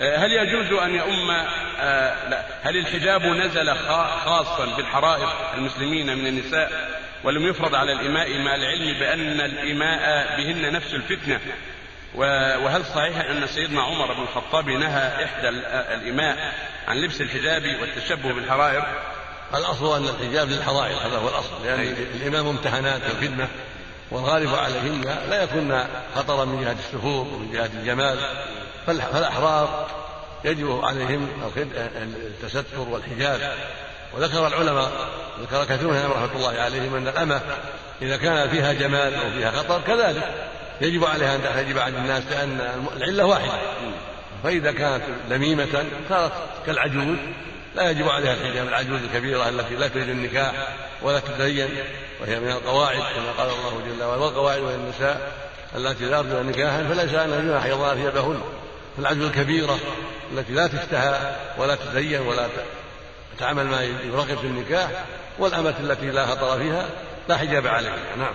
هل يجوز أن يؤم آه، لا. هل الحجاب نزل خاصا بالحرائر المسلمين من النساء ولم يفرض على الإماء مع العلم بأن الإماء بهن نفس الفتنة؟ وهل صحيح أن سيدنا عمر بن الخطاب نهى إحدى الإماء عن لبس الحجاب والتشبه بالحرائر؟ الأصل أن الحجاب للحرائر هذا هو الأصل لأن يعني الإمام ممتحنات وفتنة والغالب عليهن لا يكون خطرا من جهة السفور ومن جهة الجمال. فالأحرار يجب عليهم التستر والحجاب. وذكر العلماء ذكر كثير منهم رحمة الله عليهم أن الأمة إذا كان فيها جمال أو فيها خطر كذلك يجب عليها أن تحتجب عن الناس لأن العلة واحدة. فإذا كانت لميمة صارت كالعجوز لا يجب عليها الحجاب العجوز الكبيرة التي لا تريد النكاح ولا تتزين وهي من القواعد كما قال الله جل وعلا والقواعد من النساء التي لا يرجون نكاحا فليس عليهن جناح يضعن ثيابهن العجوز الكبيرة التي لا تشتهى ولا تزين ولا تعمل ما يرغب في النكاح والأمة التي لا خطر فيها لا حجاب عليها. نعم.